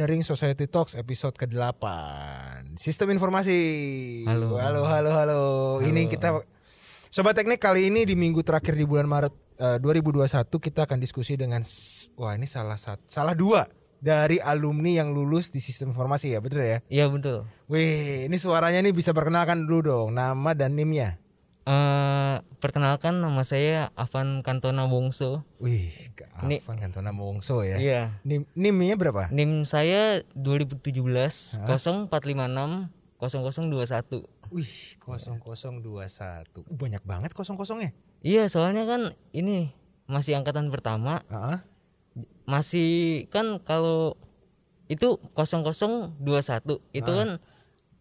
Engineering Society Talks episode ke-8 Sistem informasi. Halo. Halo halo halo. Ini kita Sobat Teknik kali ini di minggu terakhir di bulan Maret eh, 2021 kita akan diskusi dengan Wah ini salah satu Salah dua dari alumni yang lulus di sistem informasi ya betul ya? Iya betul. Wih ini suaranya nih bisa perkenalkan dulu dong. Nama dan nimnya Eh perkenalkan nama saya Avan Kantona Bongso. Wih Ini- Afan Kantona Mongso ya Iya. Nim, Nimnya berapa? NIM saya 2017 0456 0021. Wih 0021 Banyak banget kosong-kosongnya Iya, soalnya kan ini masih angkatan pertama, Heeh. masih kan kalau itu 0021 itu kan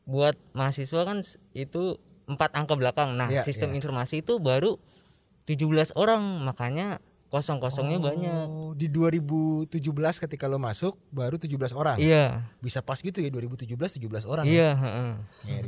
buat mahasiswa kan itu empat angka belakang. Nah, Iya, sistem informasi itu baru 17 orang, makanya kosong-kosongnya banyak. Oh, di 2017 ketika lo masuk baru 17 orang. Iya. Bisa pas gitu ya 2017 17 orang. ya? Iya, heeh.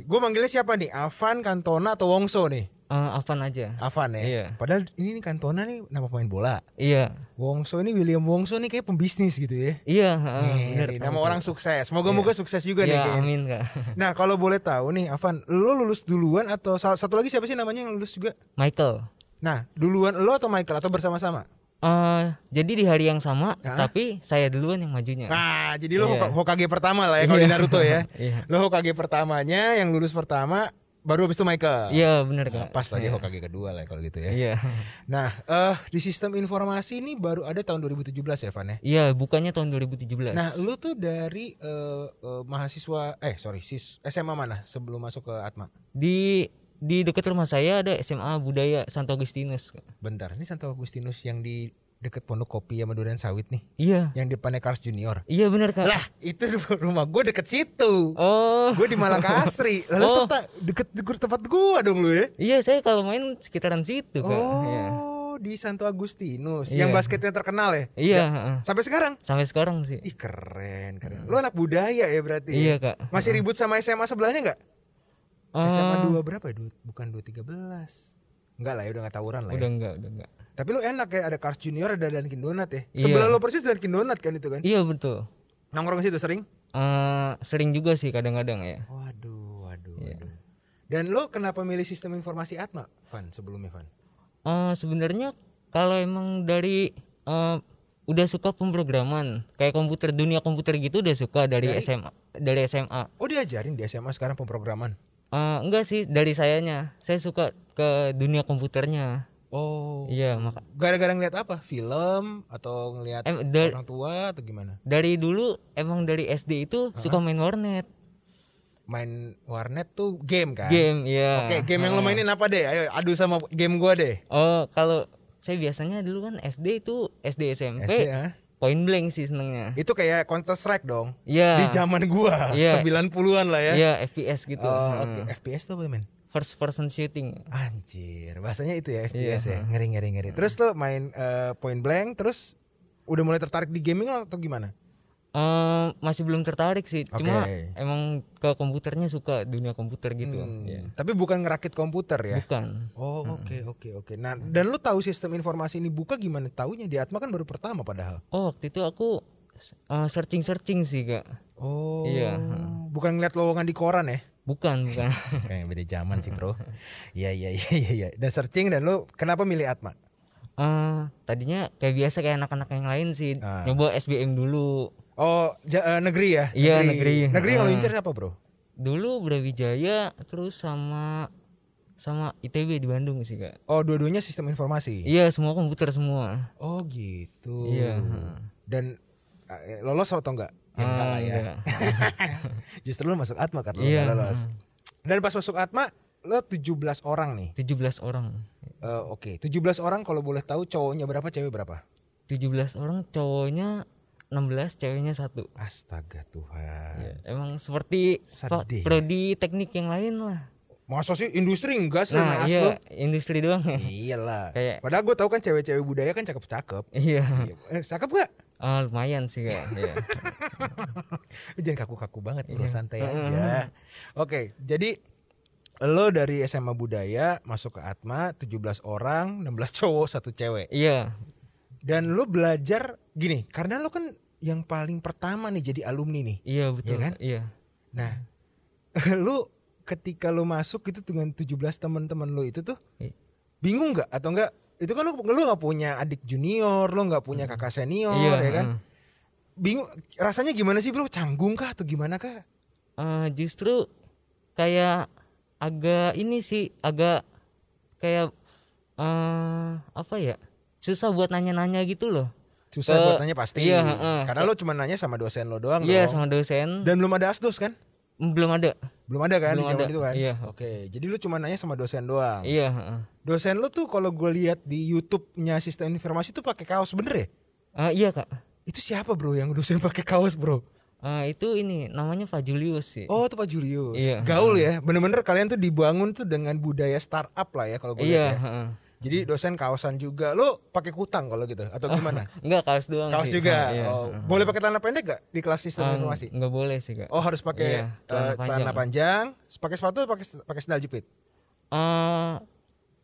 Gue manggilnya siapa nih? Avan, Kantona atau Wongso nih? Eh, Avan aja. Avan ya. Iya. Padahal ini nih Kantona nih nama pemain bola. Iya. Wongso ini William Wongso nih kayak pembisnis gitu ya. Iya, heeh, bener, Ngeri, Kak, nama betul. orang sukses. Moga-moga sukses juga nih Ya, kayaknya. amin, Kak. Nah, kalau boleh tahu nih Avan, lo lulus duluan atau satu lagi siapa sih namanya yang lulus juga? Michael. Nah, duluan lo atau Michael atau bersama-sama? Eh, jadi di hari yang sama, Hah? tapi saya duluan yang majunya. Nah, jadi lo Iya. Hoka- Hokage pertama lah ya kalau di Iya. Naruto ya. Iya. Lo Hokage pertamanya yang lulus pertama baru habis itu Michael. Iya, bener Nah, Kak. pas lagi Iya. Hokage kedua lah kalau gitu ya. Iya. Nah, eh di sistem informasi ini baru ada tahun 2017 ya, Van ya. Iya, bukannya tahun 2017. Nah, lu tuh dari eh, eh, mahasiswa eh sorry, sis SMA mana sebelum masuk ke Atma? di di dekat rumah saya ada SMA Budaya Santo Agustinus. Bentar, ini Santo Agustinus yang di deket Pondok Kopi sama Durian Sawit nih, Iya. yang depannya Carl's Junior. Iya bener Kak. Lah, itu rumah gue deket situ. Oh. Gue di Malakasri. Lalu Oh. tetap deket, deket tempat gua dong lu ya. Iya, saya kalau main sekitaran situ, Kak. Iya. Oh, di Santo Agustinus, Iya. yang basketnya terkenal ya. Iya, heeh. Sampai sekarang. Sampai sekarang sih. Ih keren, keren. Lu anak budaya ya berarti. Iya, ya? Kak. Masih ribut sama SMA sebelahnya nggak? Eh, SMA 2 berapa ya? Bukan 213. Enggak lah ya udah gak tawuran lah ya. Udah enggak, udah enggak. Tapi lu enak ya ada Cars Junior ada Dunkin Donat ya. Iya. Sebelah lu persis Dunkin Donat kan itu kan. Iya betul. Nongkrong situ sering? Eh sering juga sih kadang-kadang ya. Waduh, waduh, Iya. waduh. Dan lu kenapa milih sistem informasi Atma, Van, sebelumnya Van? Eh sebenarnya kalau emang dari eh udah suka pemrograman kayak komputer dunia komputer gitu udah suka dari, SMA dari SMA Oh diajarin di SMA sekarang pemrograman. Eh, enggak sih dari sayanya saya suka ke dunia komputernya Oh. iya maka Gara-gara ngeliat apa? Film atau ngeliat em, da- orang tua atau gimana? dari dulu emang dari SD itu suka main warnet Main warnet tuh game kan? game ya Oke, game yang lo mainin apa deh? Ayo adu sama game gua deh. oh kalau saya biasanya dulu kan SD itu SD SMP SD ya. Point blank sih senengnya Itu kayak Counter Strike dong. iya Di zaman gua, Iya. 90-an lah ya. iya FPS gitu Oh, Hmm. oke. FPS tuh apa men? first person shooting Anjir, bahasanya itu ya FPS Iya. ya. Ngeri ngeri ngeri. Terus lo main eh, point blank terus udah mulai tertarik di gaming atau gimana? Eh, masih belum tertarik sih cuma Oke. emang ke komputernya suka dunia komputer gitu Hmm, Iya. Tapi bukan ngerakit komputer ya. bukan Oh, oke oke oke. Nah, dan lu tahu sistem informasi ini buka gimana taunya? Di Atma kan baru pertama padahal. oh waktu itu aku searching searching sih kak Oh. Iya. Bukan ngeliat lowongan di koran ya? bukan bukan Kayak beda zaman sih, Bro. Iya iya iya iya iya. Dan searching dan lu kenapa milih Atma? Eh, tadinya kayak biasa kayak anak-anak yang lain sih Ah. nyoba SBM dulu Oh, ja- eh, negeri ya? Iya, negeri. Negeri yang lu Ah. incer apa, Bro? dulu Brawijaya terus sama sama ITB di Bandung sih kak Oh, dua-duanya sistem informasi. iya semua komputer semua Oh, gitu. Iya. Dan eh, lolos atau enggak? Ya enggak Ah, lah ya. enggak. Justru lu masuk Atma karena lu Iya. enggak lolos. Dan pas masuk Atma, lo 17 orang nih. 17 orang Eh, Oke, 17 orang kalau boleh tahu cowoknya berapa, cewek berapa? 17 orang cowoknya 16 ceweknya satu Astaga Tuhan. Ya, emang seperti Sedih. prodi teknik yang lain lah Masa sih industri enggak sih nah naas iya industri doang Iyalah. Kayak- Padahal gue tahu kan cewek-cewek budaya kan cakep-cakep. iya Iya. Eh, cakep gak? Ah, lumayan sih kak iya. Jangan kaku-kaku banget bro, santai aja. Oke, jadi lo dari SMA Budaya masuk ke Atma 17 orang, 16 cowok, satu cewek. iya Dan lo belajar gini, karena lo kan yang paling pertama nih jadi alumni nih. iya betul kan? iya Nah, lo ketika lo masuk itu dengan 17 teman-teman lo itu tuh bingung nggak atau enggak? Itu kan lo lo nggak punya adik junior, lo nggak punya kakak senior, iya ya kan? heeh. Bingung, rasanya gimana sih bro? Canggung kah atau gimana kah? Eh, justru kayak agak ini sih agak kayak eh apa ya susah buat nanya-nanya gitu loh Susah Ke- buat nanya pasti. iya, heeh. Karena lo cuma nanya sama dosen lo doang iya dong. sama dosen Dan belum ada asdos kan? belum ada Belum ada kan Belum di ada, itu kan? iya. Oke, jadi lu cuma nanya sama dosen doang. iya heeh. Dosen lu tuh kalau gue lihat di YouTube-nya sistem informasi tuh pakai kaos bener ya? Eh, iya kak Itu siapa bro yang dosen pakai kaos bro? Eh, itu ini namanya Pak Julius sih Oh itu Pak Julius. Iya. Gaul ya. Bener-bener kalian tuh dibangun tuh dengan budaya startup lah ya kalau gue iya lihat ya. heeh. Jadi dosen kaosan juga. Lu pakai kutang kalau gitu atau gimana? enggak kaos doang Kaos sih. juga. Iya. Oh, boleh pakai celana pendek gak di kelas sistem Eh, informasi? enggak boleh sih kak Oh harus pakai Iya, eh, celana celana panjang. Pakai sepatu pakai pakai sandal jepit. Eh,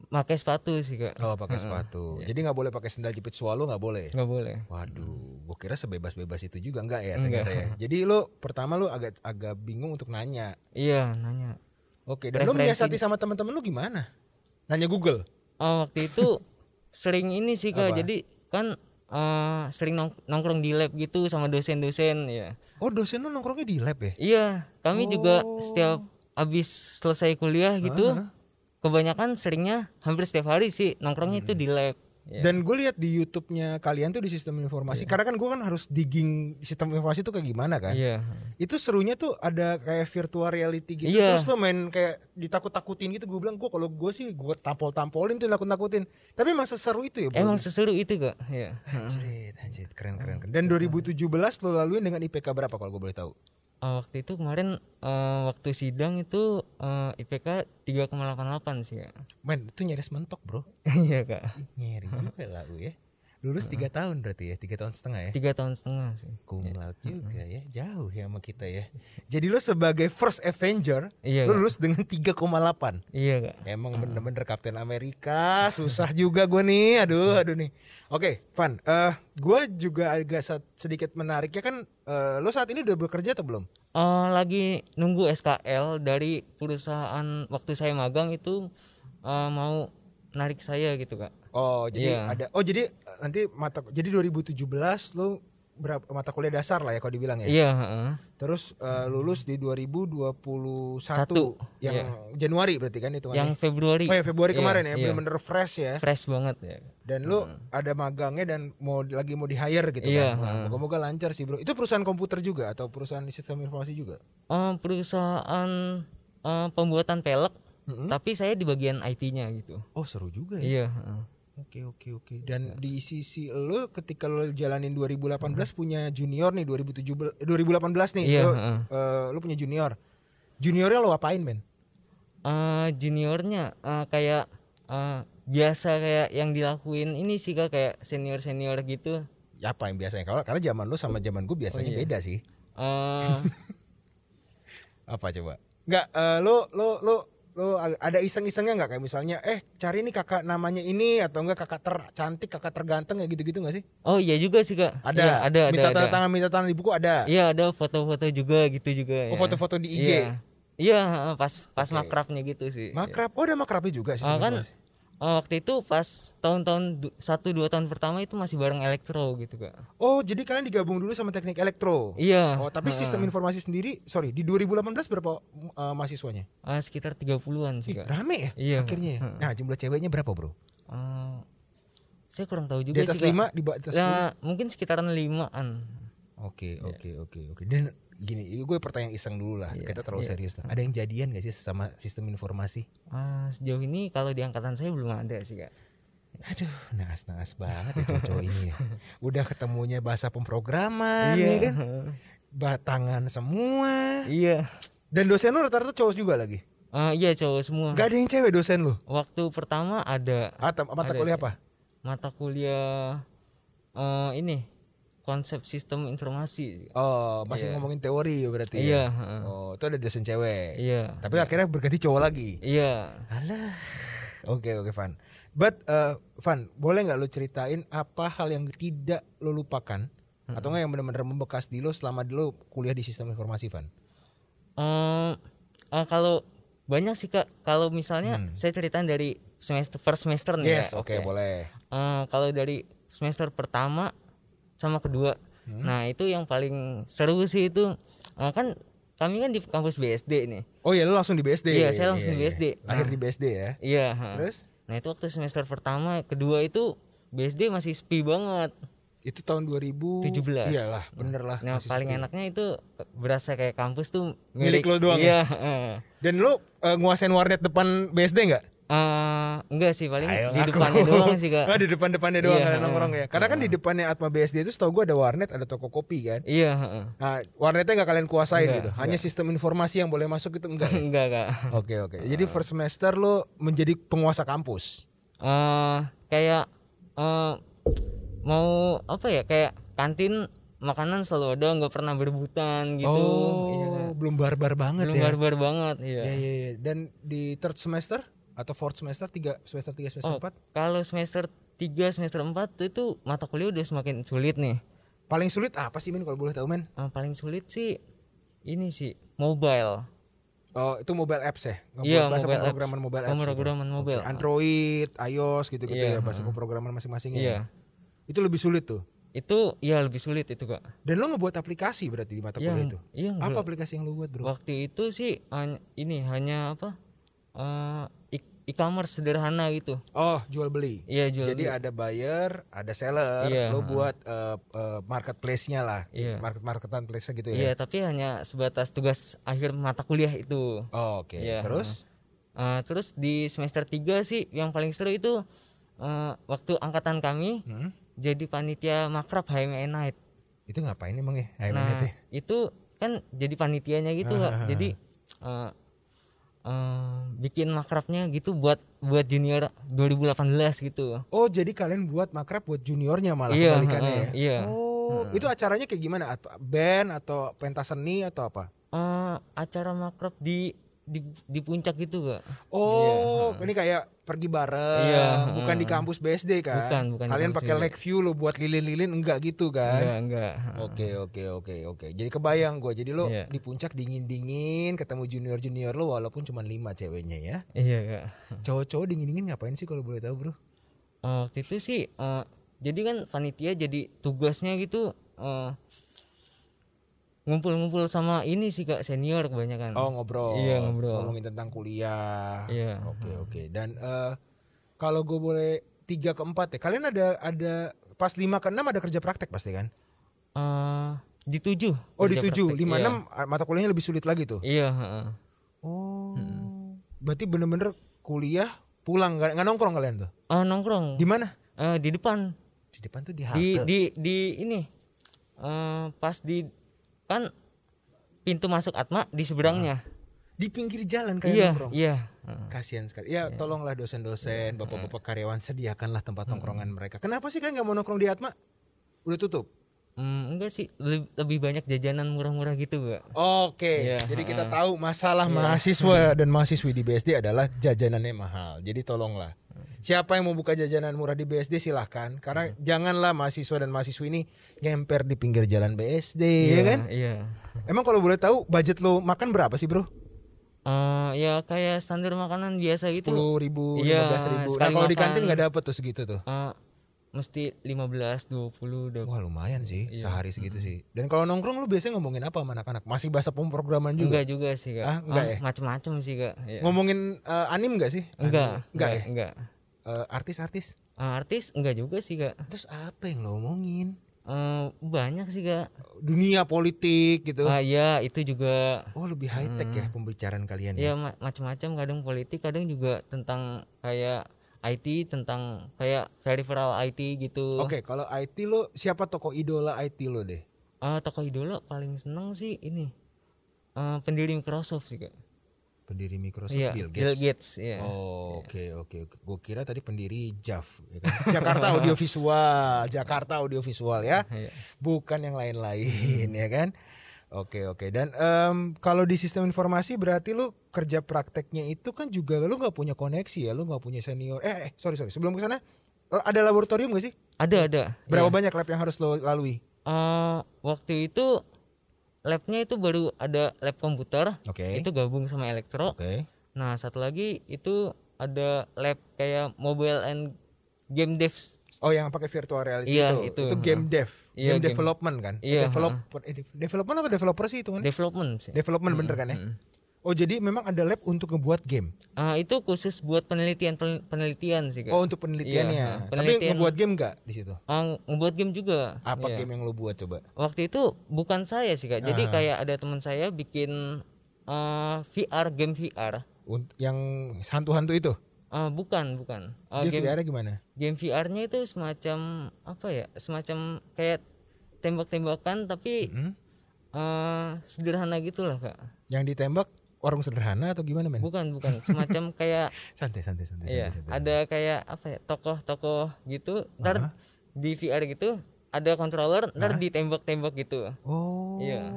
pakai sepatu sih kak Oh pakai sepatu. Jadi nggak boleh pakai sandal jepit swallow nggak boleh. nggak boleh Waduh, gue kira sebebas-bebas itu juga enggak ya ternyata ya. Jadi lu pertama lu agak agak bingung untuk nanya. iya nanya Oke, dan lu Referensi. menyiasati sama teman-teman lu gimana? Nanya Google. Oh, waktu itu sering ini sih kak Apa? jadi kan eh, sering nong- nongkrong di lab gitu sama dosen-dosen ya Oh, dosen lu nongkrongnya di lab ya? iya kami juga Oh. setiap habis selesai kuliah gitu kebanyakan seringnya hampir setiap hari sih nongkrongnya itu di lab ya. Dan gue lihat di YouTube-nya kalian tuh di sistem informasi. Karena kan gue kan harus digging sistem informasi itu kayak gimana kan? iya Itu serunya tuh ada kayak virtual reality gitu. Iya. Terus lu main kayak ditakut-takutin gitu. Gue bilang gue kalau gue sih gue tampol-tampolin tuh nakut-nakutin. Tapi emang seseru itu ya, Bro? emang seseru itu kak ya Anjir, anjir, keren keren. keren. Dan 2017 lo laluin dengan IPK berapa kalau gue boleh tahu? Oh, waktu itu kemarin eh, waktu sidang itu eh, IPK 3,88 sih kak Men, itu nyaris mentok, Bro. iya kak Nyeri juga lah ya. Lulus tiga tahun berarti ya, tiga tahun setengah ya. tiga tahun setengah sih. Cum laude juga ya, jauh ya sama kita ya. Jadi lo sebagai first Avenger, Iya, lo lulus dengan 3,8. iya kak. Emang bener-bener Kapten Amerika, susah juga gue nih, aduh, aduh nih. Oke, Van, eh gue juga agak sedikit menarik ya kan, eh, lo saat ini udah bekerja atau belum? Eh, lagi nunggu SKL dari perusahaan waktu saya magang itu eh, mau narik saya gitu kak Oh, jadi Iya. ada, oh jadi eh, nanti mata, jadi 2017 lo berapa mata kuliah dasar lah ya kalau dibilang ya. iya heeh. Terus eh, lulus di 2021 Satu, yang iya. Januari berarti kan itu yang Februari Oh ya Februari Iya, kemarin ya, iya. bener-bener fresh ya. fresh banget ya Dan lu ada magangnya dan mau lagi mau di hire gitu Iya, kan. Wah, Moga-moga lancar sih, Bro. Itu perusahaan komputer juga atau perusahaan sistem informasi juga? Eh, perusahaan eh, pembuatan pelek tapi saya di bagian IT-nya gitu Oh, seru juga ya. iya heeh. Oke, oke, oke. Dan di sisi lu ketika lu jalanin 2018 punya junior nih 2017 eh, 2018 nih. Iya, lu, heeh. eh, lu punya junior. Juniornya lo apain, men? Eh, juniornya eh, kayak eh, biasa kayak yang dilakuin ini sih kak kayak senior senior gitu Ya, apa yang biasanya? Kalau karena zaman lu sama zaman gue biasanya beda sih. Eh, Apa coba? Enggak, eh, lo lo lo lo ada iseng-isengnya nggak? Kayak misalnya eh cari nih kakak namanya ini atau enggak kakak tercantik kakak terganteng kayak gitu-gitu nggak sih? Oh iya juga sih kak. Ada? Iya, ada ada minta ada. tanda tangan minta tangan di buku ada? Iya ada foto-foto juga gitu juga oh ya. foto-foto di IG iya. Iya heeh, pas pas Oke. makrabnya gitu sih. Makrab? Oh ada makrabnya juga sih Ah, kan eh, waktu itu pas tahun-tahun satu dua tahun pertama itu masih bareng elektro gitu kak. Oh jadi kalian digabung dulu sama teknik elektro? Iya. Oh tapi sistem informasi sendiri sorry di 2018 berapa eh, mahasiswanya? Eh, sekitar 30-an Ih, sih kak. rame ya Iya. akhirnya ya? Nah jumlah ceweknya berapa bro? Eh, saya kurang tahu di juga atas sih kak. lima di atas Ya, mungkin sekitaran limaan. Oke Iya. oke oke oke. Dan gini, gue pertanyaan iseng dulu lah. Iya, Kita terlalu serius lah. Ada yang jadian gak sih sama sistem informasi? Ah, sejauh ini kalau di angkatan saya belum ada sih kak Aduh, naas-naas banget ya cowok-cowok ini ya. Udah ketemunya bahasa pemrograman Iya. ya kan? Batangan semua. iya Dan dosen lu rata-rata cowok juga lagi. Eh, iya cowok semua. Gak ada yang cewek dosen lu? Waktu pertama ada Atau mata Ada, kuliah apa? mata kuliah eh ini konsep sistem informasi. Oh, masih ngomongin teori berarti ya? Iya, heeh. Oh, itu ada dosen cewek. Iya. Tapi akhirnya berganti cowok lagi. Iya. Alah. Oke oke Van. But uh, Van, boleh nggak lo ceritain apa hal yang tidak lo lupakan atau nggak yang benar-benar membekas di lo selama lo kuliah di sistem informasi Van? Eh, eh, kalau banyak sih kak kalau misalnya saya ceritain dari semester first semester nih Hmm. Yes, ya oke boleh. Eh, kalau dari semester pertama sama kedua Hmm. nah itu yang paling seru sih itu eh, kan kami kan di kampus BSD nih Oh iya lo langsung di BSD. Iya, saya langsung di iya. BSD. Akhir Nah. di BSD ya. iya. Terus nah itu waktu semester pertama kedua itu BSD masih sepi banget itu tahun 2017. 17. Iyalah, bener lah. nah paling sepi. enaknya itu berasa kayak kampus tuh Milik lo doang iya heeh. Dan lo uh, nguasain warnet depan BSD nggak? Eh, enggak sih paling Ayo di ngaku. depannya doang sih kak Ah, di depan-depannya doang Iya, kalian nongkrong ya. Karena kan di depannya Atma BSD itu setahu gue ada warnet, ada toko kopi kan. iya heeh. Nah, warnetnya nggak kalian kuasain Enggak, gitu. Hanya sistem informasi yang boleh masuk itu enggak. ya? enggak kak Oke oke. Jadi first semester lo menjadi penguasa kampus. eh kayak eh mau apa ya kayak kantin makanan selalu ada nggak pernah berebutan gitu Oh, belum barbar banget belum ya. barbar banget iya Iya iya iya. Dan di third semester atau fourth semester tiga semester tiga semester Oh, empat kalau semester 3 semester 4 itu mata kuliah udah semakin sulit nih paling sulit apa sih Min kalau boleh tahu men? Eh, paling sulit sih ini sih mobile Oh itu mobile apps ya? Iya, bahasa mobile apps. pemrograman mobile apps. Pemrograman mobile. Oke, Android, iOS gitu-gitu ya Iya, bahasa pemrograman masing-masingnya. Iya. ya? Itu lebih sulit tuh. itu ya lebih sulit itu kak Dan lo ngebuat aplikasi berarti di mata Iya, kuliah itu. iya, Apa aplikasi yang lo buat bro? waktu itu sih hany- ini hanya apa eh, e- e-commerce sederhana gitu Oh jual beli. iya jual Jadi ada buyer, ada seller, Iya, lo buat eh, eh, marketplace-nya lah, Iya. market marketan place gitu ya. Iya, tapi hanya sebatas tugas akhir mata kuliah itu. Oh, Oke. Iya. Terus? Eh, terus di semester 3 sih yang paling seru itu eh, waktu angkatan kami Hmm? jadi panitia makrab HMN Night. Itu ngapain emang ya? Nah, ya? itu kan jadi panitianya gitu, Kak. Jadi eh, eh, bikin makrabnya gitu buat buat junior 2018 gitu. Oh jadi kalian buat makrab buat juniornya malah Iya, kebalikannya heeh, ya? iya. Oh itu acaranya kayak gimana? At- Band atau pentas seni atau apa? Eh, acara makrab di di di puncak gitu, Kak. Oh ini kayak pergi bareng, Iya, bukan di kampus BSD kan? Bukan, bukan Kalian pakai lake view lo buat lilin-lilin enggak gitu kan? Enggak, enggak. Oke oke oke oke. Jadi kebayang gue. Jadi lo Iya. di puncak dingin dingin, ketemu junior junior lo walaupun cuma lima ceweknya ya. Iya, Kak. Cowok-cowok dingin dingin ngapain sih kalau boleh tahu bro? Eh, waktu itu sih eh, jadi kan panitia jadi tugasnya gitu eh, ngumpul-ngumpul sama ini sih kak senior kebanyakan Oh ngobrol. Iya, ngobrol. Ngomongin tentang kuliah. Iya. Oke oke. Dan eh, kalau gue boleh tiga ke empat ya. Kalian ada ada pas lima ke enam ada kerja praktek pasti kan? Eh, di tujuh Oh di tujuh, lima Iya. enam ah, mata kuliahnya lebih sulit lagi tuh. iya heeh. Oh. Berarti bener-bener kuliah pulang nggak nggak nongkrong kalian tuh? Eh, nongkrong Di mana? Eh, di depan Di depan tuh di halte. di di di ini eh, pas di kan pintu masuk Atma di seberangnya Di pinggir jalan kalian iya nongkrong. iya. Kasihan sekali. Ya tolonglah dosen-dosen, bapak-bapak karyawan sediakanlah tempat nongkrongan mereka. Kenapa sih kan nggak mau nongkrong di Atma? Udah tutup. Hmm, enggak sih lebih, banyak jajanan murah-murah gitu kak Oke, Iya, jadi kita tahu masalah mahasiswa dan mahasiswi di BSD adalah jajanannya mahal. Jadi tolonglah. Siapa yang mau buka jajanan murah di BSD silahkan. Karena janganlah mahasiswa dan mahasiswi ini ngemper di pinggir jalan BSD, ya kan? iya Emang kalau boleh tahu budget lo makan berapa sih bro? Eh, ya kayak standar makanan biasa gitu Sepuluh ribu, lima Iya, belas ribu. Nah kalau di kantin nggak dapet tuh segitu tuh. Eh, mesti 15 20 udah Wah lumayan sih Iya. sehari segitu sih. Dan kalau nongkrong lu biasanya ngomongin apa sama anak-anak? Masih bahasa pemrograman juga? enggak juga sih kak Ah, enggak ya? macem-macem sih kak Iya. Ngomongin eh, anim nggak sih? enggak Anim. Enggak ya? enggak Eh, artis-artis? Eh, artis enggak juga sih kak Terus apa yang lo omongin? Eh, banyak sih kak Dunia politik gitu. ah ya itu juga Oh lebih high tech ya pembicaraan kalian ya? ya ma- macam-macam kadang politik kadang juga tentang kayak IT tentang kayak peripheral IT gitu Oke kalau IT lo siapa tokoh idola IT lo deh? Eh, tokoh idola paling seneng sih ini Eh, pendiri Microsoft sih kak Pendiri Microsoft Iya, Bill Bill Gates. Gates, iya. Oh, oke oke oke. Gue kira tadi pendiri JAV, ya kan? Jakarta Audiovisual, Jakarta Audiovisual ya, Iya. bukan yang lain-lain ya kan? Oke oke. Dan em, kalau di sistem informasi berarti lu kerja prakteknya itu kan juga lu nggak punya koneksi ya, lu nggak punya senior. Eh, eh sorry sorry. Sebelum ke sana ada laboratorium gak sih? Ada ada. Berapa Iya. banyak lab yang harus lo lalui? Eh, waktu itu labnya itu baru ada lab komputer. Oke. Itu gabung sama elektro. Oke. Nah satu lagi itu ada lab kayak mobile and game devs. Oh yang pakai virtual reality Iya, itu. itu. game dev, Iya, game, game. development kan? Eh, Iya, develop, eh, dev- development apa developer sih itu kan? Development sih. development bener kan ya? Oh jadi memang ada lab untuk ngebuat game. Eh, itu khusus buat penelitian pen- penelitian sih kak. Oh untuk penelitiannya. Iya, Tapi penelitian. ngebuat game nggak di situ? Eh, ngebuat game juga. Apa Iya. game yang lo buat coba? Waktu itu bukan saya sih kak. Ah. Jadi kayak ada teman saya bikin eh, VR game VR. Yang hantu-hantu itu? Eh, bukan bukan. Dia game VR-nya gimana? game VR-nya itu semacam apa ya? Semacam kayak tembak-tembakan tapi Hmm? eh, sederhana gitulah kak. Yang ditembak warung sederhana atau gimana men? Bukan bukan. Semacam kayak Santai santai santai. Iya, santai, santai. ada kayak apa ya tokoh-tokoh gitu, ntar di VR gitu ada controller, ntar ditembak-tembak gitu. Oh. Iya.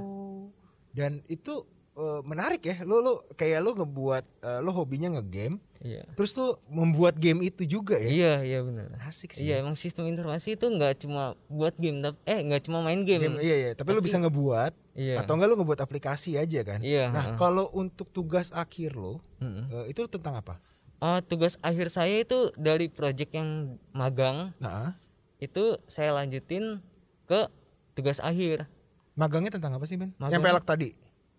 Dan itu eh, menarik ya. Lo lo kayak lo ngebuat eh, lo hobinya ngegame, Iya. terus tuh membuat game itu juga ya. Iya, iya benar. Asik sih. Iya, emang sistem informasi itu nggak cuma buat game, tapi eh nggak cuma main game. Game, iya iya, tapi, lo bisa ngebuat Iya. atau enggak lo ngebuat aplikasi aja kan. Iya, Nah, kalau untuk tugas akhir lo eh, itu tentang apa? Eh, tugas akhir saya itu dari project yang magang Nah, itu saya lanjutin ke tugas akhir. magangnya tentang apa sih, Ben? Yang Magang- pelak tadi.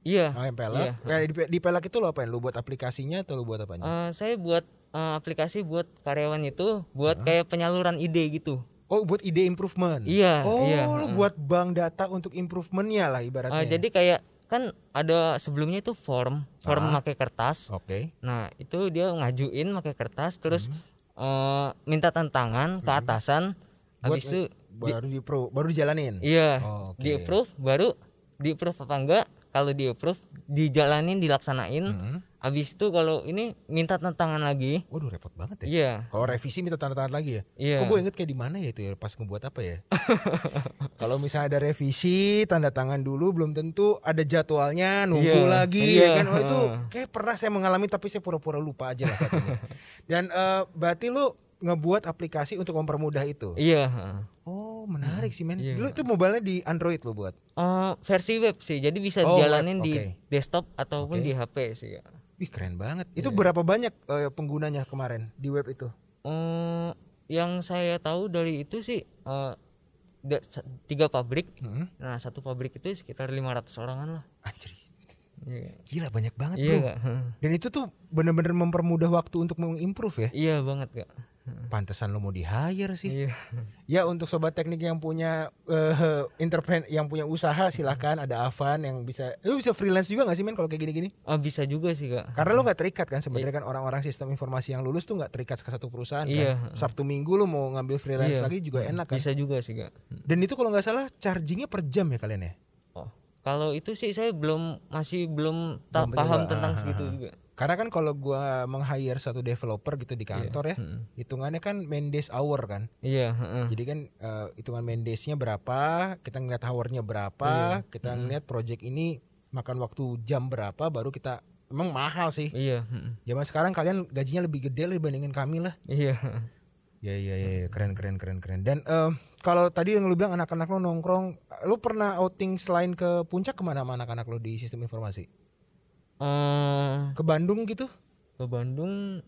Iya. Oh, yang pelak. Iya. Ya, di, di pelak itu lo apain? Lo buat aplikasinya atau lo buat apanya? Eh, saya buat eh, aplikasi buat karyawan itu buat kayak penyaluran ide gitu. Oh, buat ide improvement. Iya, Oh, iya, lo buat bank data untuk improvementnya lah ibaratnya. Eh, jadi kayak kan ada sebelumnya itu form, form pakai kertas. Oke. Nah, itu dia ngajuin pakai kertas terus Hmm. eh, minta tantangan ke atasan. Buat Habis itu baru di pro, baru dijalanin. iya, Oh, oke. di approve baru di approve apa enggak? Kalau di approve dijalanin dilaksanain. Hmm. Habis itu kalau ini minta tantangan lagi. Waduh repot banget ya. Iya. Kalau revisi minta tanda tangan lagi ya? Iya. Kok gue inget kayak di mana ya itu ya pas ngebuat apa ya? Kalau misalnya ada revisi tanda tangan dulu belum tentu ada jadwalnya nunggu Iya, lagi iya. ya kan? Oh itu kayak pernah saya mengalami tapi saya pura-pura lupa aja lah katanya. Dan eh, berarti lu ngebuat aplikasi untuk mempermudah itu. Iya. Oh menarik sih men. Iya. Dulu itu mobile di Android lo buat. Eh, versi web sih. Jadi bisa Oh, dijalanin web, di desktop ataupun di HP sih. Wih keren banget. Itu berapa banyak eh, penggunanya kemarin di web itu? Eh, yang saya tahu dari itu sih eh, sa- tiga pabrik. Hmm. Nah satu pabrik itu sekitar 500 orangan lah. Anjir. Iya. Gila banyak banget Iya bro. Kak. Dan itu tuh bener-bener mempermudah waktu untuk mengimprove ya. Iya banget kak. Pantesan lo mau di hire sih. Iya. Ya untuk sobat teknik yang punya eh entrepreneur yang punya usaha silahkan ada Avan yang bisa lu bisa freelance juga gak sih men kalau kayak gini-gini? Oh, bisa juga sih kak. Karena lu nggak terikat kan sebenarnya kan orang-orang sistem informasi yang lulus tuh nggak terikat ke satu perusahaan Iya. kan. Sabtu Minggu lu mau ngambil freelance Iya. lagi juga enak kan. Bisa juga sih kak. Dan itu kalau nggak salah chargingnya per jam ya kalian ya? Oh kalau itu sih saya belum masih belum tak paham tentang segitu juga. Karena kan kalau gua meng-hire satu developer gitu di kantor ya, hitungannya kan main days hour kan. Iya. heeh. Jadi kan eh, hitungan main days-nya berapa, kita ngeliat hournya berapa, kita ngeliat project ini makan waktu jam berapa, baru kita emang mahal sih. Iya. heeh. Zaman sekarang kalian gajinya lebih gede lah dibandingin kami lah. Iya. Ya ya ya, ya. keren keren keren keren. Dan eh, kalau tadi yang lu bilang anak-anak lo nongkrong, lu pernah outing selain ke puncak ke mana sama anak-anak lo di sistem informasi? Eh, Ke Bandung gitu? ke Bandung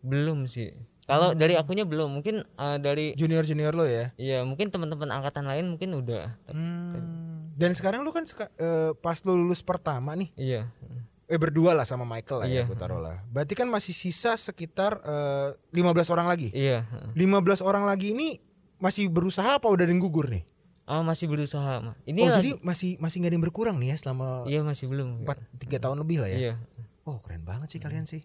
belum sih. Kalau dari akunya belum, mungkin eh, dari Junior junior lo ya? Iya mungkin teman-teman angkatan lain mungkin udah. Tapi- Hmm. Dan sekarang lu kan seka- eh, pas lu lulus pertama nih, Iya. eh berdua lah sama Michael lah ya Iya. gue taruh lah. Berarti kan masih sisa sekitar eh, 15 orang lagi. Iya. 15 orang lagi ini masih berusaha apa udah ada yang gugur nih? Oh masih berusaha. Ini oh lagi. jadi masih masih nggak ada yang berkurang nih ya selama Iya masih belum. 4 3 tahun lebih lah ya. Iya. Oh keren banget sih kalian sih.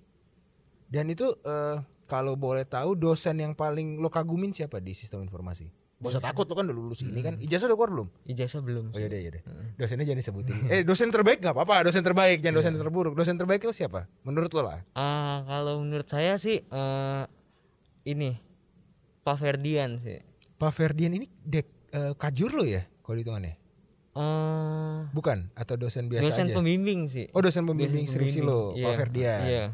Dan itu eh, kalau boleh tahu dosen yang paling lo kagumin siapa di sistem informasi? Gak usah takut lu kan udah lulus ini kan. Ijazah udah keluar belum? ijazah belum Oh iya deh, iya deh. Dosennya jangan disebutin. eh dosen terbaik gak apa-apa, dosen terbaik, jangan dosen terburuk. Dosen terbaik itu siapa? Menurut lo lah. Ah, kalau menurut saya sih eh, ini Pak Ferdian sih Pak Ferdian ini dek eh, kajur lo ya kalau dihitungannya? eh Bukan atau dosen biasa dosen aja? pembimbing sih Oh dosen pembimbing skripsi lo, Iya, Pak Ferdian. iya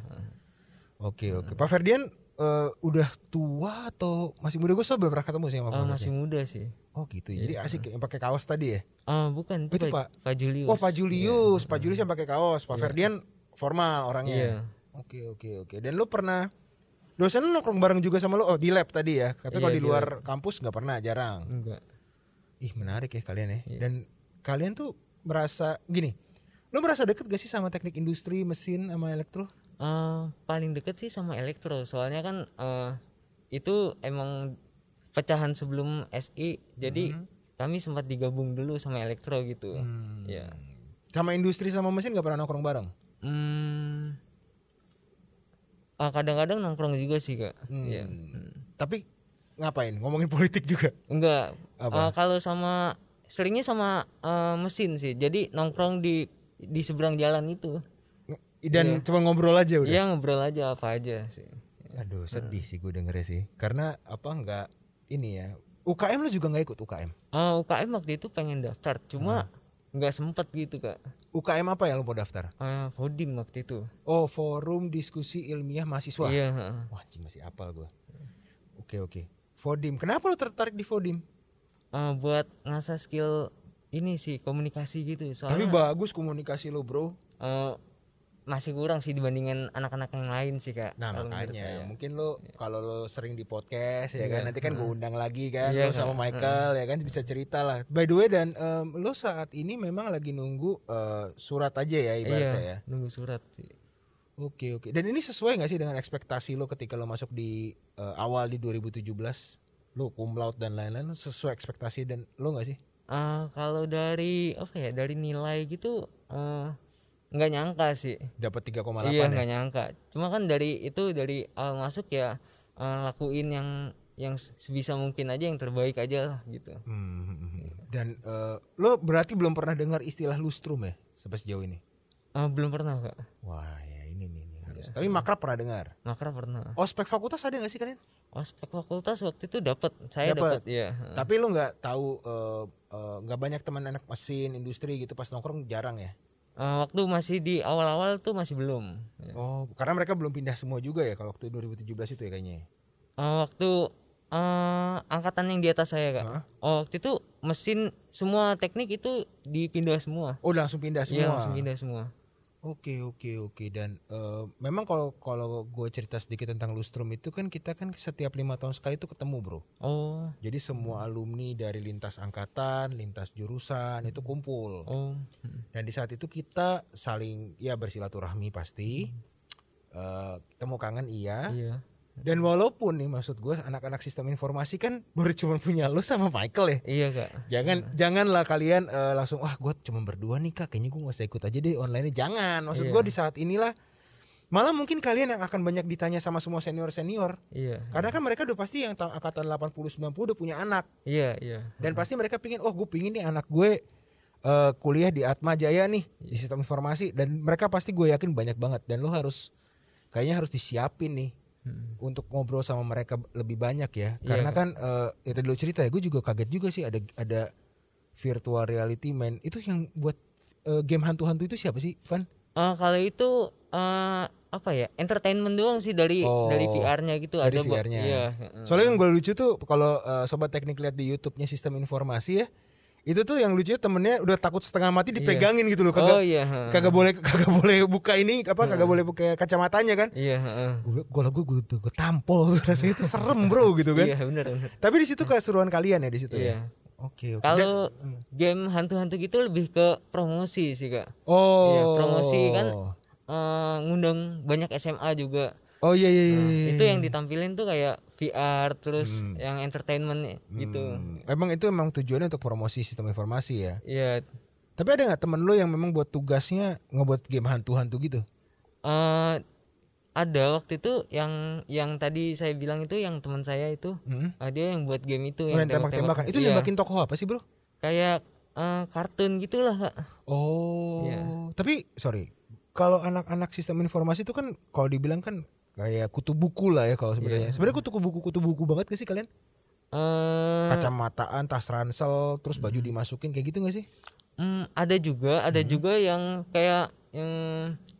Oke oke. Pak Ferdian eh, udah tua atau masih muda? Gue belum pernah ketemu sih sama Pak Ferdian. masih muda sih Oh gitu. ya. Jadi asik yang pakai kaos tadi ya. Ah, bukan Itu Pak. Pak Julius Oh Pak Julius, Pak Julius yang pakai kaos. Pak Ferdian formal orangnya. Iya. Oke oke oke. Dan lu pernah dosen lu nongkrong bareng juga sama lu? Oh di lab tadi ya. Katanya kalau Iya, di di luar kampus nggak pernah, jarang. enggak Ih menarik ya kalian ya. Iya. Dan kalian tuh merasa gini. Lu merasa deket gak sih sama teknik industri, mesin, sama elektro? Eh, paling deket sih sama elektro soalnya kan eh, itu emang pecahan sebelum SI jadi Mhm. kami sempat digabung dulu sama elektro gitu Hmm. ya Sama industri sama mesin gak pernah nongkrong bareng? hmm, ah, kadang-kadang nongkrong juga sih kak Hmm. ya Tapi ngapain? Ngomongin politik juga? enggak Apa? Eh, kalau sama seringnya sama eh, mesin sih jadi nongkrong di di seberang jalan itu Dan cuma ngobrol aja udah? ya ngobrol aja apa aja sih Aduh sedih sih gue dengernya sih. Karena apa nggak ini ya. UKM lu juga nggak ikut UKM? Eh, UKM waktu itu pengen daftar cuma nggak sempet gitu kak UKM apa yang lu mau daftar? Eh, Fodim waktu itu Oh Forum Diskusi Ilmiah Mahasiswa. Iya. Wah masih apal gue. Oke oke. Fodim. Kenapa lu tertarik di Fodim? Eh, buat ngasah skill ini sih komunikasi gitu. Tapi Soalnya bagus komunikasi lu bro. eh, masih kurang sih dibandingin anak-anak yang lain sih kak. Nah makanya mungkin lu kalau lu sering di podcast ya kan nanti kan gue undang lagi kan Iya, lu sama Michael ya kan bisa cerita lah. By the way dan em, lu saat ini memang lagi nunggu eh, surat aja ya ibaratnya Iya, ya. nunggu surat sih. Oke oke. Dan ini sesuai gak sih dengan ekspektasi lo ketika lo masuk di eh, awal di 2017? Lo cum laude dan lain-lain sesuai ekspektasi dan lo gak sih? Eh, kalau dari apa ya dari nilai gitu eh, nggak nyangka sih. Dapat 3,8 iya ya? nggak nyangka. Cuma kan dari itu dari awal masuk ya eh, lakuin yang yang sebisa mungkin aja yang terbaik aja lah gitu. Hmm, hmm, hmm. Dan eh, lo berarti belum pernah dengar istilah lustrum ya sampai sejauh ini? Eh, belum pernah kak. Wah ya harus. Tapi makrab pernah dengar. Makra pernah. Ospek fakultas ada gak sih kalian? Ospek fakultas waktu itu dapat, saya dapat ya. Tapi lo nggak tahu eh, eh, nggak banyak teman anak mesin industri gitu pas nongkrong jarang ya? Eh, waktu masih di awal-awal tuh masih belum. Ya. Oh karena mereka belum pindah semua juga ya kalau waktu 2017 itu ya kayaknya. ya? Eh, waktu eh, angkatan yang di atas saya kak. Oh, waktu itu mesin semua teknik itu dipindah semua. Oh langsung pindah semua. Iya langsung pindah semua. Oke oke oke dan eh, memang kalau kalau gue cerita sedikit tentang lustrum itu kan kita kan setiap lima tahun sekali itu ketemu bro. Oh, Jadi semua alumni dari lintas angkatan, lintas jurusan itu kumpul. oh, Dan di saat itu kita saling ya bersilaturahmi pasti. Eh, ketemu kangen iya. iya. Dan walaupun nih maksud gue anak-anak sistem informasi kan baru cuma punya lo sama Michael ya. Iya kak. Jangan janganlah kalian eh, langsung wah gue cuma berdua nih kak. Kayaknya gue gak usah ikut aja deh online jangan. Maksud gue Iya. di saat inilah malah mungkin kalian yang akan banyak ditanya sama semua senior senior Iya, karena kan mereka udah pasti yang ta- angkatan 80 90 udah punya anak. Iya, iya. dan pasti mereka pingin oh gue pingin nih anak gue eh, kuliah di Atma Jaya nih di sistem informasi. Dan mereka pasti gue yakin banyak banget. Dan lo harus kayaknya harus disiapin nih Hmm. untuk ngobrol sama mereka lebih banyak ya Iya, karena kan eh, ya tadi lo cerita ya gue juga kaget juga sih ada ada virtual reality man itu yang buat eh, game hantu-hantu itu siapa sih Van? Eh, kalau itu eh, apa ya entertainment doang sih dari Oh, dari VR-nya gitu dari ada. VR-nya. Iya. Soalnya yang gue lucu tuh kalau eh, sobat teknik lihat di YouTube-nya sistem informasi ya itu tuh yang lucu temennya udah takut setengah mati dipegangin gitu loh kagak Oh iya. kagak boleh kagak boleh buka ini apa kagak boleh buka kacamatanya kan Iya. heeh. gue gue gue gue tampol rasanya itu serem bro gitu kan Iya benar tapi di situ keseruan kalian ya di situ ya Iya. oke oke Dan- Kalau game hantu-hantu gitu lebih ke promosi sih kak. oh Iya, promosi kan eh, ngundang banyak SMA juga. Oh iya iya iya iya. Itu yang ditampilin tuh kayak VR terus yang entertainment gitu. Hmm, emang itu emang tujuannya untuk promosi sistem informasi ya Iya. tapi ada nggak temen lo yang memang buat tugasnya ngebuat game hantu-hantu gitu eh ada waktu itu yang yang tadi saya bilang itu yang teman saya itu Hmm. ah, dia yang buat game itu Oh, yang tembak-tembakan. Itu Iya. nembakin tokoh apa sih, Bro? kayak eh, kartun gitulah kak Oh. Iya. Tapi sorry, kalau anak-anak sistem informasi itu kan kalau dibilang kan kayak kutu buku lah ya kalau sebenarnya. Iya. Sebenarnya kutu buku kutu buku banget gak sih kalian? eh Kacamataan, tas ransel, terus baju dimasukin kayak gitu gak sih? mm, ada juga ada Hmm. juga yang kayak yang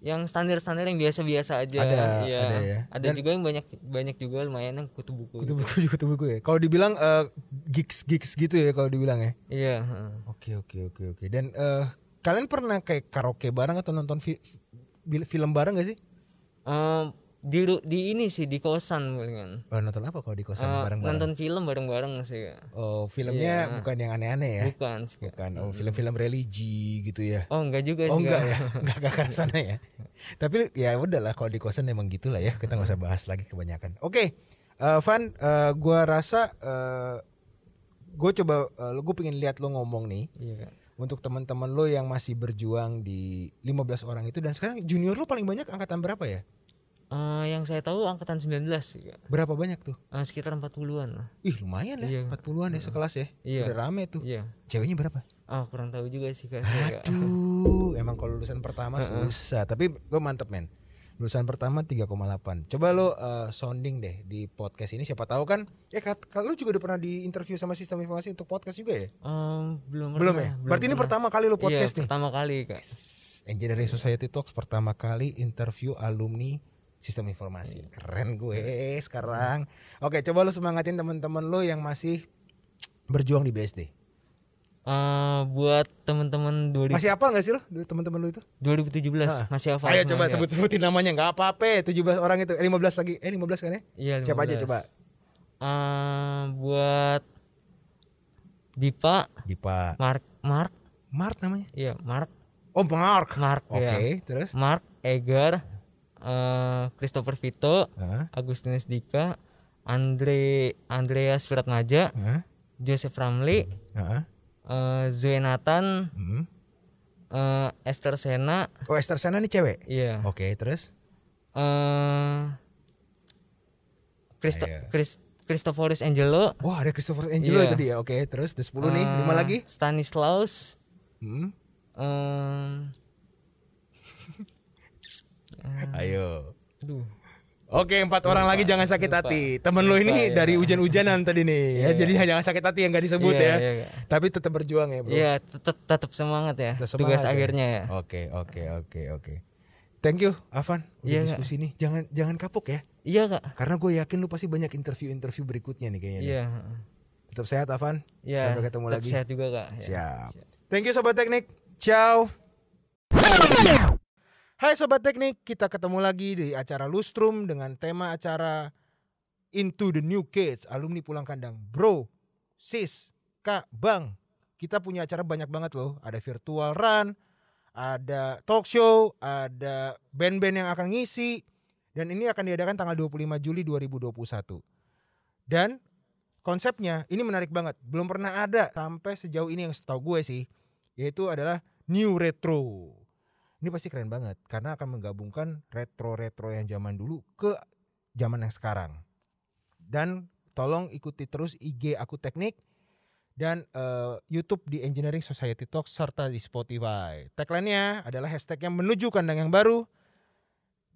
yang standar-standar yang biasa-biasa aja Ada, Iya. ada ya. ada juga yang banyak banyak juga lumayan yang kutu buku Kutu buku kutu buku ya. Kalau dibilang eh, gigs gigs gitu ya kalau dibilang ya. iya heeh. Oke oke oke oke. Dan eh, kalian pernah kayak karaoke bareng atau nonton fi- fi- film bareng gak sih? Eh, di di ini sih di kosan palingan Oh, nonton apa kalau di kosan Eh, bareng-bareng? nonton film bareng-bareng sih Kak. Oh, filmnya bukan yang aneh-aneh ya? bukan sih Kak. Bukan. Oh, film-film religi gitu ya. oh enggak juga Oh sih enggak Kak. ya, enggak enggak ke sana ya. Tapi ya udahlah kalau di kosan emang gitulah ya. Kita nggak usah bahas lagi kebanyakan. Oke, eh, Van, eh, gua rasa eh, gue coba, uh, gue pengen lihat lo ngomong nih iya Kak. untuk teman-teman lo yang masih berjuang di 15 orang itu dan sekarang junior lo paling banyak angkatan berapa ya? Eh, yang saya tahu angkatan 19 sih Kak. Berapa banyak tuh? Eh, sekitar 40-an lah Ih lumayan ya, Iya. 40-an ya sekelas ya. Iya. Udah rame tuh. iya Ceweknya berapa? ah kurang tahu juga sih Kak. Aduh, emang kalau lulusan pertama susah. Tapi lo mantep men. Lulusan pertama 3,8. Coba lo uh, sounding deh di podcast ini. Siapa tahu kan? Ya kat- kalau juga udah pernah di interview sama sistem informasi untuk podcast juga ya? Eh, belum Belum pernah, ya? Berarti ini pernah. pertama kali lo podcast iya, nih. pertama kali Kak Engineering Society Talks pertama kali interview alumni sistem informasi. Keren gue sekarang. Oke, coba lo semangatin teman-teman lo yang masih berjuang di BSD. Eh, buat teman-teman 2000 Masih apa nggak sih lo teman-teman lo itu? 2017 masih hafal Ayo coba Kak. sebut-sebutin namanya nggak apa-apa 17 orang itu. Eh 15 lagi. Eh 15 kan ya? Iya, Siapa aja 15. coba? Eh, buat Dipa, Dipa. Mark, Mark, Mark namanya? Iya Mark, Oh Mark. Mark Oke ya. terus? Mark, Egar, eh, Christopher Vito, Hah? Agustinus Dika, Andre, Andreas Wiratmaja, Hah? Joseph Ramli, Hah? eh, Zoe Nathan, Hmm. eh, Esther Sena, Oh Esther Sana nih cewek iya, Oke terus eh, Christo, Ayo. Chris, Christophorus Angelo, Wah ada Christopher Angelo Iya. itu dia Oke terus ada 10 nih 5 eh, lagi Stanislaus, hmm. Eh, Ayo aduh, Oke empat orang lagi jangan sakit hati Temen lo ini Lupa, dari hujan-hujanan tadi nih ya, Jadi jangan sakit hati yang gak disebut Iya, ya iya, iya. Tapi tetap berjuang ya bro Iya, tetap tetap semangat ya. Tetap Tugas semangat ya. akhirnya ya. Oke oke oke oke Thank you Avan Udah Iya, Kak. diskusi nih Jangan jangan kapok ya Iya kak. Karena gue yakin lu pasti banyak interview-interview berikutnya nih kayaknya. nih. Iya. Tetap sehat Avan. Iya. Sampai ketemu tetap lagi. Sehat juga kak. Ya. Siap. Thank you Sobat Teknik. Ciao. Hai Sobat Teknik, kita ketemu lagi di acara Lustrum dengan tema acara Into the New Kids, alumni pulang kandang. Bro, sis, kak, bang, kita punya acara banyak banget loh. Ada virtual run, ada talk show, ada band-band yang akan ngisi. Dan ini akan diadakan tanggal 25 Juli 2021. Dan konsepnya ini menarik banget. Belum pernah ada sampai sejauh ini yang setahu gue sih. Yaitu adalah New Retro. Ini pasti keren banget. Karena akan menggabungkan retro-retro yang zaman dulu ke zaman yang sekarang. Dan tolong ikuti terus IG aku teknik dan eh, YouTube di Engineering Society Talk serta di Spotify. Tagline-nya adalah hashtag yang menuju kandang yang baru.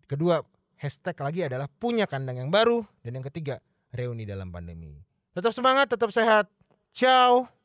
Kedua, hashtag lagi adalah punya kandang yang baru dan yang ketiga reuni dalam pandemi. Tetap semangat, tetap sehat. Ciao.